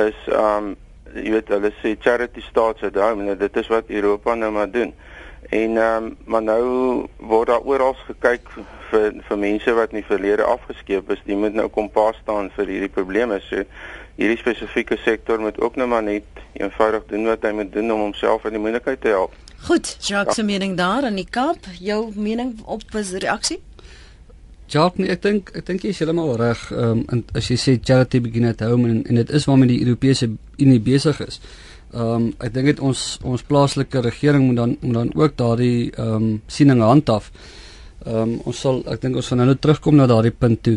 is um jy weet hulle sê charity starts at home en dit is wat Europa nou maar doen. En um maar nou word daar oral gekyk vir vir mense wat in die verlede afgeskeep is, die moet nou kom pas staan vir hierdie probleme. So hierdie spesifieke sektor moet ook nou maar net eenvoudig doen wat hy moet doen om homself in die moeilikheid te help.
Goed, Jacques se mening daar in die Kaap, jou mening op was reaksie?
Ja, nee, ek dink ek dink jy is heeltemal reg. Ehm um, as jy sê charity begin at home en en dit is waarmee die Europese Unie besig is. Ehm um, ek dink dit ons ons plaaslike regering moet dan moet dan ook daardie ehm um, siening handhaaf. Ehm um, ons sal ek dink ons gaan nou terugkom na daardie punt toe.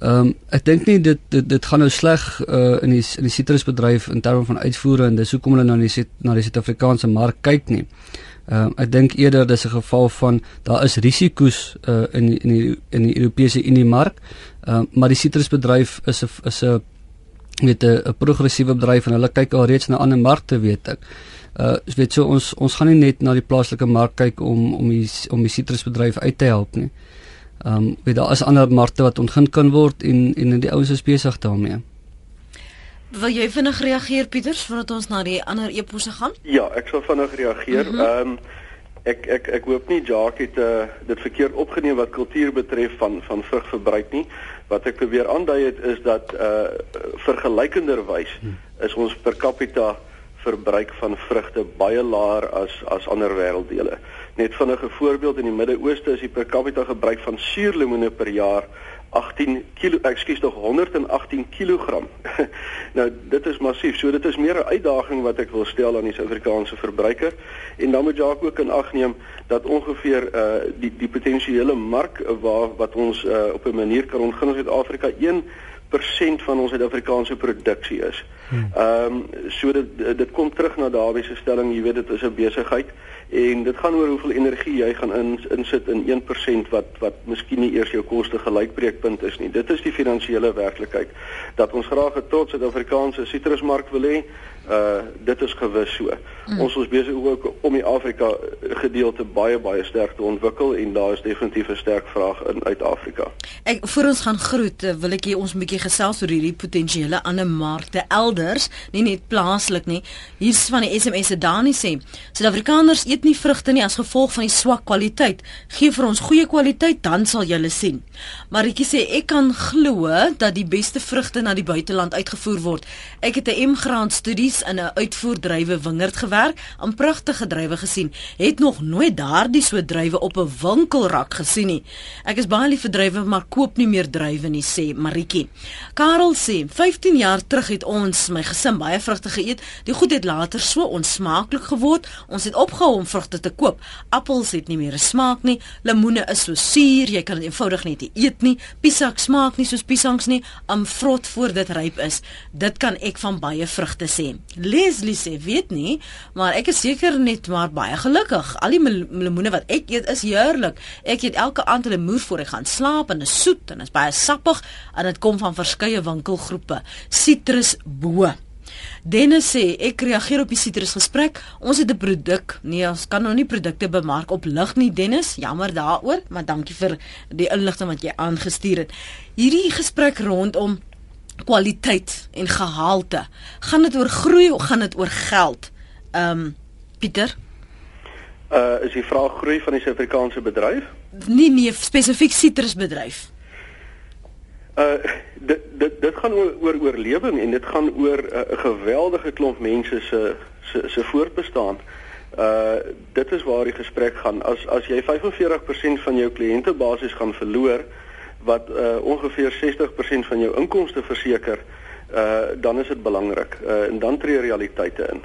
Ehm um, ek dink nie dit dit dit gaan nou sleg uh, in die in die sitrusbedryf in terme van uitvoere en dis hoekom hulle nou na die na die Suid-Afrikaanse mark kyk nie. Ehm uh, ek dink eerder dis 'n geval van daar is risiko's uh, in in die in die Europese Unie mark. Ehm uh, maar die sitrusbedryf is 'n is 'n weet 'n progressiewe bedryf en hulle kyk al reeds na ander markte weet ek. Uh weet so ons ons gaan nie net na die plaaslike mark kyk om om die om die sitrusbedryf uit te help nie. Ehm um, weet daar is ander markte wat ontgin kan word en en die ouens is besig daarmee.
Wil jy vinnig reageer Pieters voordat ons na die ander eposse gaan?
Ja, ek sal vinnig reageer. Mhm. Ehm mm um, ek ek ek hoop nie Jacques het uh, dit verkeerd opgeneem wat kultuur betref van van vrugverbruik nie. Wat ek probeer aandui het is dat uh vergelykenderwys hm. is ons per capita verbruik van vrugte baie laer as as ander wêrelddele. Net vinnige voorbeeld in die Midde-Ooste is die per capita gebruik van suurlemoene per jaar 18 kg, ekskuus tog 118 kg. nou dit is massief. So dit is meer 'n uitdaging wat ek wil stel aan die Suid-Afrikaanse verbruiker en dan moet jy ook in ag neem dat ongeveer uh die die potensiële mark waar wat ons uh op 'n manier kan ontgin in Suid-Afrika 1% van ons Suid-Afrikaanse produksie is. Hmm. Ehm um, so dit dit kom terug na Dawie se stelling, jy weet dit is 'n besigheid en dit gaan oor hoeveel energie jy gaan in, insit in 1% wat wat miskien nie eers jou koste gelykbreekpunt is nie. Dit is die finansiële werklikheid dat ons graag 'n trots Suid-Afrikaanse sitrusmark wil hê. Uh dit is gewis so. Mm. Ons is besig ook om die Afrika gedeelte baie baie sterk te ontwikkel en daar is definitief 'n sterk vraag in uit Afrika.
Ek voor ons gaan groet, eh, wil ek hier ons 'n bietjie gesels oor hierdie potensiële ander markte elders, nie net plaaslik nie. Hier's van die SMS se Dani sê, Suid-Afrikaners eet nie vrugte nie as gevolg van die swak kwaliteit. Gee vir ons goeie kwaliteit, dan sal julle sien. Maritjie sê ek kan glo dat die beste vrugte na die buiteland uitgevoer word. Ek het 'n M-graad studies in 'n uitvoerdrywe wingerd gewerk, 'n pragtige druiwe gesien. Het nog nooit daardie so druiwe op 'n winkelrak gesien nie. Ek is baie lief vir druiwe, maar koop nie meer druiwe nie, sê Maritjie. Karel sê, 15 jaar terug het ons my gesin baie vrugte geëet. Die goed het later so onsmaaklik geword. Ons het opgehou om vrugte te koop. Appels het nie meer 'n smaak nie. Lemoene is so suur, jy kan dit eenvoudig net nie eet nie. Pisak smaak nie soos piesangs nie. Am vrot voor dit ryp is. Dit kan ek van baie vrugte sê. Leslie sê weet nie, maar ek is seker net maar baie gelukkig. Al die lemoene wat ek eet is heerlik. Ek eet elke aand 'n lemoen voor ek gaan slaap en is soet en is baie sappig en dit kom van verskeie winkelgroepe. Citrus bo. Dennis sê ek reageer op die sitrus gesprek. Ons het 'n produk. Nee, ons kan nog nie produkte bemark op lig nie, Dennis. Jammer daaroor, maar dankie vir die inligting wat jy aangestuur het. Hierdie gesprek rondom kwaliteit en gehalte. Gaan dit oor groei of gaan dit oor geld? Ehm um, Pieter?
Uh is die vraag groei van die Suid-Afrikaanse bedryf?
Nee nee, spesifiek sitrusbedryf.
Uh dit dit dit gaan oor oor oorlewing en dit gaan oor uh, 'n uh, geweldige klomp mense se se se voortbestaan. Uh dit is waar die gesprek gaan. As as jy 45% van jou kliëntebasis gaan verloor, wat uh, ongeveer 60% van jou inkomste verseker, uh, dan is dit belangrik. Uh, en dan tree realiteite in.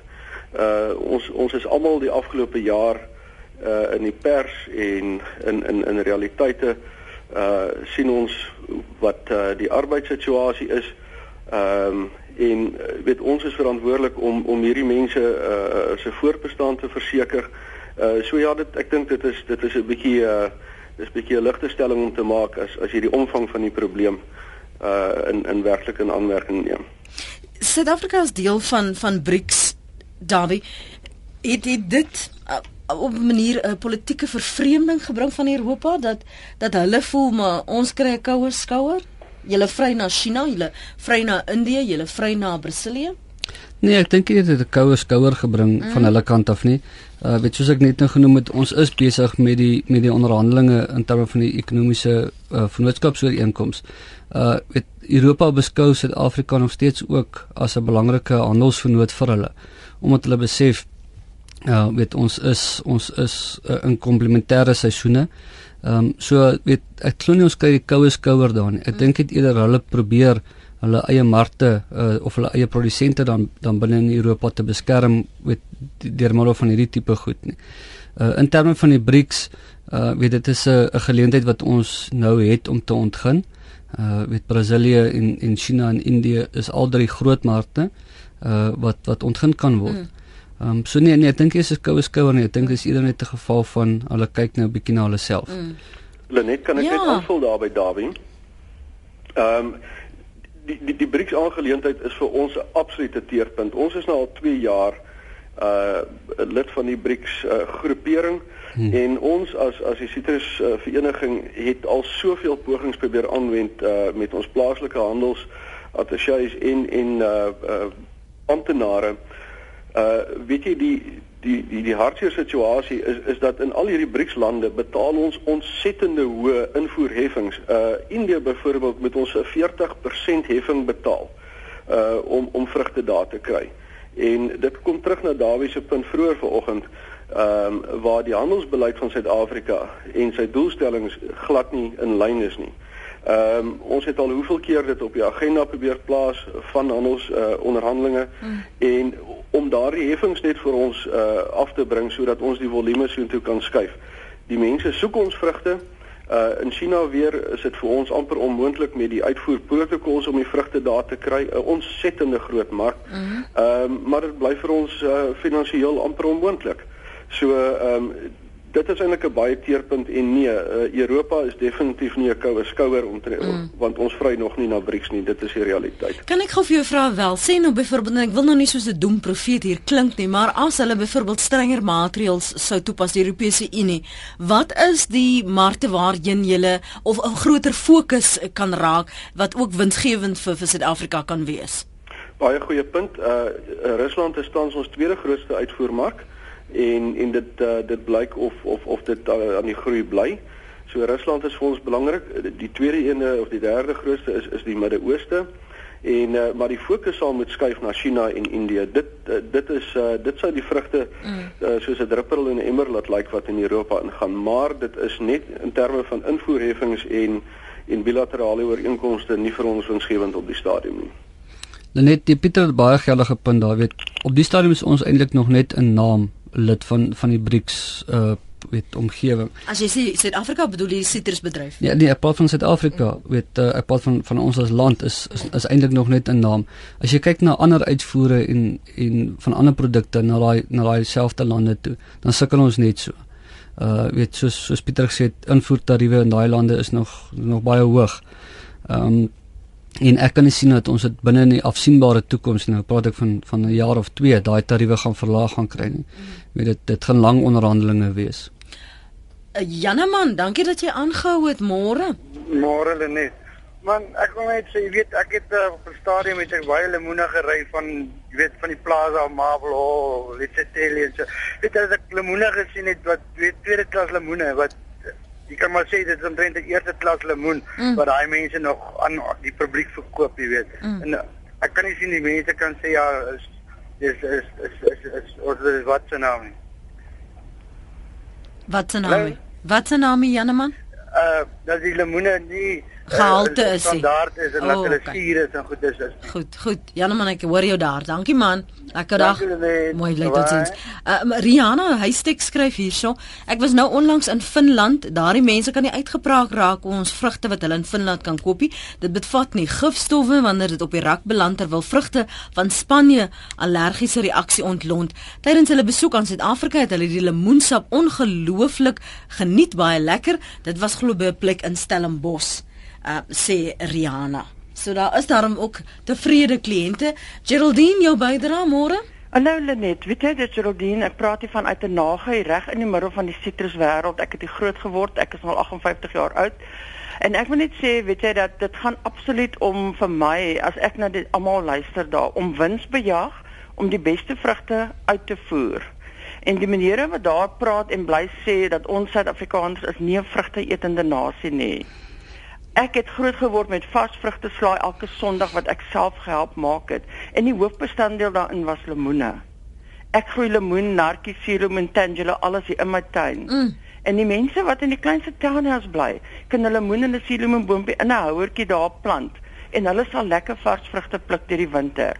Uh, ons ons is almal die afgelope jaar uh, in die pers en in in in realiteite uh, sien ons wat uh, die arbeidssituasie is. Ehm um, en weet ons is verantwoordelik om om hierdie mense uh, se voortbestaan te verseker. Uh, so ja, dit ek dink dit is dit is 'n bietjie uh, dis 'n bietjie 'n ligte stelling om te maak as as jy die omvang van die probleem uh in in werklik in aanmerking neem.
Suid-Afrika is deel van van BRICS. Davie, het dit dit uh, op 'n manier 'n politieke vervreemding gebring van Europa dat dat hulle voel maar ons kry 'n koue skouer. Julle vry na China, julle vry na Indië, julle vry na Brasilië.
Nee, ek dink dit het 'n koue skouer gebring mm. van hulle kant af nie. Uh weet soos ek net nou genoem het, ons is besig met die met die onderhandelinge in terme van die ekonomiese uh vennootskapsooreenkoms. Uh weet Europa beskou Suid-Afrika nog steeds ook as 'n belangrike handelsvennoot vir hulle omdat hulle besef ja, uh, weet ons is ons is uh, in komplementêre seisoene. Ehm um, so weet ek glo nie ons kry die koue skouer daar nie. Ek mm. dink dit eerder hulle probeer hulle eie markte uh, of hulle eie produsente dan dan binne in Europa te beskerm met deur middel van hierdie tipe goed nie. Uh in terme van die BRICS, uh weet dit is 'n geleentheid wat ons nou het om te ontgin. Uh weet Brasilië en en China en Indië is al drie groot markte uh wat wat ontgin kan word. Mm. Ehm um, so nee nee, ek dink dit is koue skouer nie. Ek dink dit is eerder net 'n geval van hulle kyk nou 'n bietjie na hulle self. Mm.
Lenet, kan ek ja. net aanvul daar by Dawie? Ehm um, die die die BRICS aangeleentheid is vir ons 'n absolute teerpunt. Ons is nou al 2 jaar uh lid van die BRICS uh, groepering hmm. en ons as as die Citrus uh, vereniging het al soveel pogings probeer aanwend uh met ons plaaslike handels attachés en en uh uh amptenare. Uh weet jy die die die die hartseer situasie is is dat in al hierdie BRICS lande betaal ons ontsettende hoë invoerheffings. Uh India byvoorbeeld moet ons 'n 40% heffing betaal uh om om vrugte daar te kry. En dit kom terug na Dawie se punt vroeër vanoggend, ehm um, waar die handelsbeleid van Suid-Afrika en sy doelstellings glad nie in lyn is nie. Ehm um, ons het al hoeveel keer dit op die agenda probeer plaas van handels uh, onderhandelinge mm. en om daardie heffings net vir ons uh, af te bring sodat ons die volume soontoe kan skuif. Die mense soek ons vrugte. Uh in China weer is dit vir ons amper onmoontlik met die uitvoerprotokolle om die vrugte daar te kry. 'n Ontsettende groot mark. Ehm mm um, maar dit bly vir ons uh, finansiëel amper onmoontlik. So ehm um, dit is eintlik 'n baie teerpunt en nee, uh, Europa is definitief nie 'n koue skouer om te mm. want ons vry nog nie na BRICS nie, dit is die realiteit.
Kan ek gou vir jou vra wel, sê nou byvoorbeeld ek wil nou nie soos 'n doemprofeet hier klink nie, maar as hulle byvoorbeeld strenger maatreëls sou toepas die Europese Unie, wat is die markte waarheen jy of 'n groter fokus kan raak wat ook winsgewend vir vir Suid-Afrika kan wees?
Baie goeie punt. Uh Rusland is tans ons tweede grootste uitvoermark en en dit uh, dit blyk of of of dit uh, aan die groei bly. So Rusland is vir ons belangrik. Die tweede ene of die derde grootste is is die Midde-Ooste. En uh, maar die fokus sal moet skuif na China en Indië. Dit uh, dit is uh, dit sou die vrugte uh, soos 'n druppel in 'n emmer laat lyk wat in Europa ingaan, maar dit is net in terme van invoerheffings en en bilaterale ooreenkomste nie vir ons winsgewend op die stadium nie.
Net die Pieter baie geldige punt daar weet. Op die stadium is ons eintlik nog net 'n naam lid van van die BRICS uh weet omgewing.
As jy sê Suid-Afrika bedoel jy sitrusbedryf?
Ja, nee, apart van Suid-Afrika, weet uh apart van van ons as land is is, is eintlik nog net 'n naam. As jy kyk na ander uitvoere en en van ander produkte na daai na daai selfde lande toe, dan sukkel ons net so. Uh weet soos soos Pieter gesê het, invoertariewe in daai lande is nog nog baie hoog. Ehm um, En ek kan sien dat ons dit binne in die afsienbare toekoms nou praat ek van van 'n jaar of 2 daai tariewe gaan verlaag gaan kry nie. Met dit dit gaan lang onderhandelinge wees.
Uh, Janeman, dankie dat jy aangehou het môre.
Môre Lenet. Man, ek wil net sê jy weet ek het uh, op 'n stadium met ek baie lemoene gery van jy weet van die Plaza Marble Hall, Little en so. Weet jy dat ek lemoene gesien het wat weet tweede klas lemoene wat jy kan maar sê dit is omtrent 'n eerste klas lemoen mm. wat daai mense nog aan die publiek verkoop, jy weet. Mm. En uh, ek kan nie sien die mense kan sê ja, is is is is, is, is, is, is wat se naam nie.
Wat se naam? Wat se naam, Janeman?
Uh, dat die lemoene nie
gehalte uh, is.
Standaard is en oh, hulle okay. is en goed is. is
goed, goed. Janeman, ek hoor jou daar. Dankie man. Lekker dag. Mooi bly tot sins. Uh, Rihanna, hy steek skryf hierso. Ek was nou onlangs in Finland. Daardie mense kan nie uitgepraat raak oor ons vrugte wat hulle in Finland kan koop nie. Dit bevat nie gifstowwe wanneer dit op die rak beland terwyl vrugte van Spanje allergiese reaksie ontlont. Tydens hulle besoek aan Suid-Afrika het hulle die lemoensap ongelooflik geniet, baie lekker. Dit was glo by 'n plek in Stellenbosch. Uh sê Rihanna. So daar is daarom ook tevrede kliënte. Geraldine, jou bydrae môre?
Hallo Lenet, weet jy dit Geraldine, ek praat hier vanuit 'n nagai reg in die middel van die sitruswêreld. Ek het hier groot geword. Ek is al 58 jaar oud. En ek wil net sê, weet jy dat dit gaan absoluut om vir my as ek na dit almal luister daar om winsbejag om die beste vrugte uit te voer. En die menere wat daar praat en bly sê dat ons Suid-Afrikaners is nie 'n vrugte etende nasie nie. Ek het groot geword met varsvrugte slaai elke Sondag wat ek self gehelp maak het. En die hoofbestanddeel daarin was lemoene. Ek groei lemoen, narkie, suurlemoen, tangelo, alles hier in my tuin. Mm. En die mense wat in die kleinste townhouse bly, kan hulle lemoen en 'n suurlemoenboompie in 'n houertjie daar plant en hulle sal lekker varsvrugte pluk deur die winter.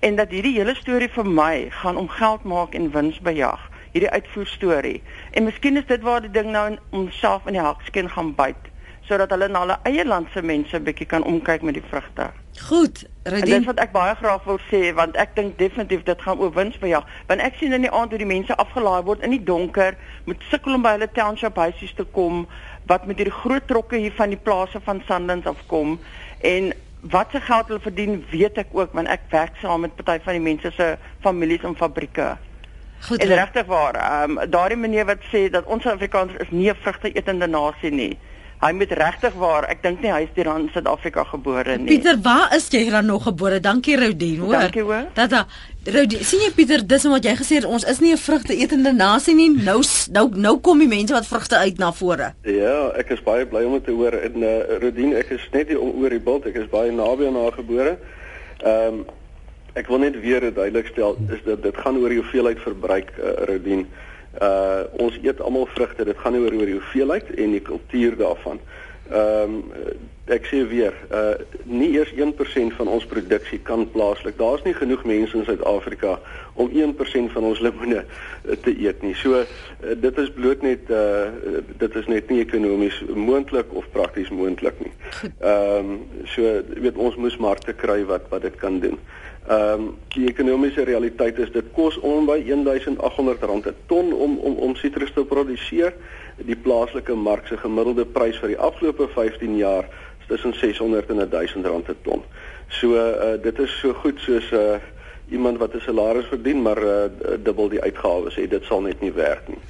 En dat hierdie hele storie vir my gaan om geld maak en wins bejag. Hierdie uitvoer storie. En miskien is dit waar die ding nou in homself in die hakskeen gaan byt sodat hulle na hulle eie land se mense bietjie kan omkyk met die vrugte.
Goed,
Redien. Dit wat ek baie graag wil sê want ek dink definitief dit gaan oor wins jou. Want ek sien in die aand hoe die mense afgelaai word in die donker, moet sukkel om by hulle township huisies te kom wat met hierdie groot trokke hier van die plase van Sandlands afkom en wat se geld hulle verdien, weet ek ook want ek werk saam met party van die mense se families en fabrieke. Goed. En regtig waar, ehm um, daardie meneer wat sê dat ons Suid-Afrikaners is nie 'n vrugte etende nasie nie. Hy moet regtig waar, ek dink nie hy is hier in Suid-Afrika gebore nie.
Pieter, waar is jy dan nog gebore? Dankie Roudien, hoor.
Dankie hoor.
Tata, Roudien, sien jy Pieter, dis wat jy gesê het, ons is nie 'n vrugte etende nasie nie. Nou nou nou kom die mense wat vrugte uit na vore.
Ja, ek is baie bly om dit te hoor. En uh, Roudien, ek is net hier om oor die bult. Ek is baie naby aan haar gebore. Ehm um, ek wil net weer duidelik stel is dat dit gaan oor die hoeveelheid verbruik uh, Roudien. Uh ons eet almal vrugte. Dit gaan nie oor oor die hoeveelheid en die kultuur daarvan. Ehm um, ek sê weer, uh nie eers 1% van ons produksie kan plaaslik. Daar's nie genoeg mense in Suid-Afrika om 1% van ons lemoene uh, te eet nie. So uh, dit is bloot net uh dit is net nie ekonomies moontlik of prakties moontlik nie. Ehm um, so weet ons moes markte kry wat wat dit kan doen. Ehm um, die ekonomiese realiteit is dit kos om by R1800 'n ton om om om sitrus te produseer. Die plaaslike mark se gemiddelde prys vir die afgelope 15 jaar is tussen 600 en 1000 rand 'n ton. So uh, dit is so goed soos 'n uh, eh, iemand wat 'n salaris verdien maar uh, dubbel die uitgawes het. Dit sal net nie werk nie.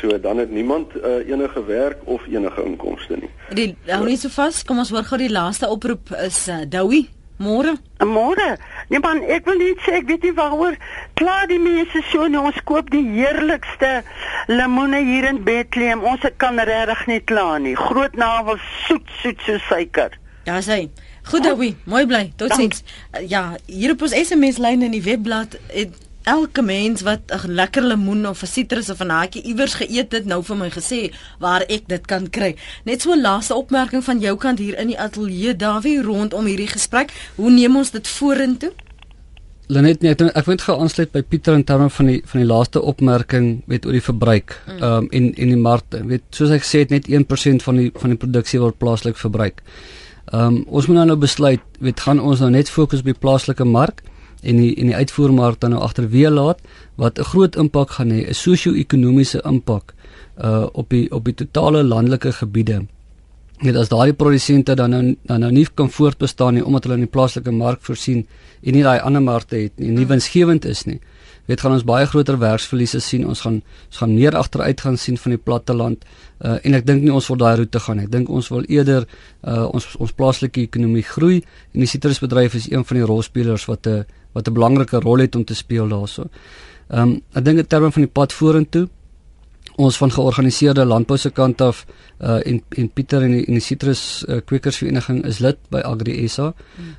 So dan het niemand uh, enige werk of enige inkomste nie.
Die hou nie so vas. Kom ons hoor gou die laaste oproep is uh, Douwie Môre.
Môre. Nee man, ek wil net sê ek weet nie waaroor klaar die mense so nie. Ons koop die heerlikste lemoene hier in Bethlehem. Ons kan regtig nie kla nie. Groot navel soet soet so suiker.
Ja, sê. Goed, Dawie. Mooi bly. Totsiens. Ja, hier op ons SMS lyn in die webblad het elke mens wat 'n lekker lemoen of 'n sitrus of 'n haatjie iewers geëet het nou vir my gesê waar ek dit kan kry. Net so 'n laaste opmerking van jou kant hier in die ateljee Dawie rondom hierdie gesprek. Hoe neem ons dit vorentoe?
Lenet net ek wil gou aansluit by Pieter in terme van die van die laaste opmerking met oor die verbruik mm. um, en en die markte. Weet soos ek gesê het net 1% van die van die produksie word plaaslik verbruik. Ehm um, ons moet nou nou besluit, weet gaan ons nou net fokus op die plaaslike mark? En die en die uitvoermark dan nou agterweë laat wat 'n groot impak gaan hê, 'n sosio-ekonomiese impak uh op die op die totale landelike gebiede. Net as daardie produsente dan nou dan nou nie kan voortbestaan nie omdat hulle in die plaaslike mark voorsien en nie daai ander markte het nie, nie hmm. winsgewend is nie. Weet gaan ons baie groter werksverliese sien. Ons gaan ons gaan meer agteruit gaan sien van die platteland. Uh en ek dink nie ons wil daai roete gaan nie. Ek dink ons wil eerder uh ons ons plaaslike ekonomie groei en die sitrusbedryf is een van die rolspelers wat 'n uh, wat 'n belangrike rol het om te speel daarso. Ehm um, ek dink in terme van die pad vorentoe ons van georganiseerde landbou se kant af uh en en Pieter en die en die Citrus uh, kwekersvereniging is lid by Agri SA.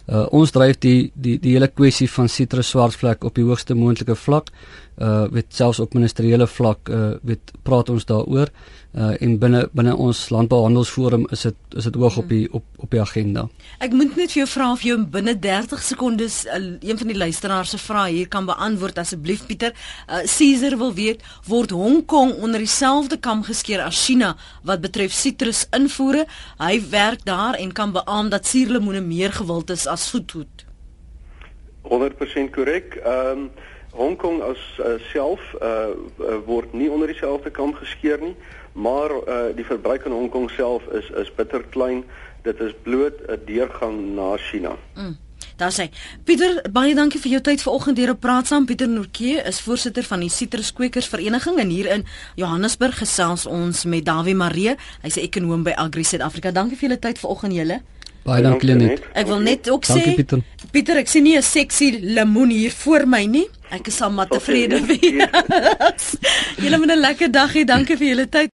Uh ons dryf die die die hele kwessie van citrus swartvlek op die hoogste moontlike vlak. Uh met selfs op ministeriële vlak uh weet praat ons daaroor uh en binne binne ons landbouhandelsforum is dit is dit hoog op die op op die agenda.
Ek moet net vir jou vra of jy binne 30 sekondes uh, een van die luisteraars se vrae hier kan beantwoord asseblief Pieter. Uh Caesar wil weet word Hong Kong onder dieselfde kam geskeer as China wat betref sitrus invoere. Hy werk daar en kan beamoen dat suurlemoene meer gewild is as soethoed.
100% korrek. Ehm um, Hong Kong as uh, self uh, word nie onder dieselfde kam geskeer nie maar uh, die verbruik in Hong Kong self is is bitter klein. Dit is bloot 'n deurgang na China.
Mm. Daar sê Pieter, baie dankie vir jou tyd vanoggend hier op Praat saam. Pieter Norke is voorsitter van die Sitruskweekers Vereniging en hier in Johannesburg gesels ons met Dawie Maree. Hy's 'n ekonom by Agri Suid-Afrika. Dankie vir julle tyd vanoggend julle.
Baie dankie Lenet.
Ek wil net ook dankie, sê Pieter. Pieter, ek sien nie 'n seksie lemoen hier voor my nie. Ek is sommer tevrede wees. (laughs) Julle moet 'n lekker dag hê. Dankie vir julle tyd.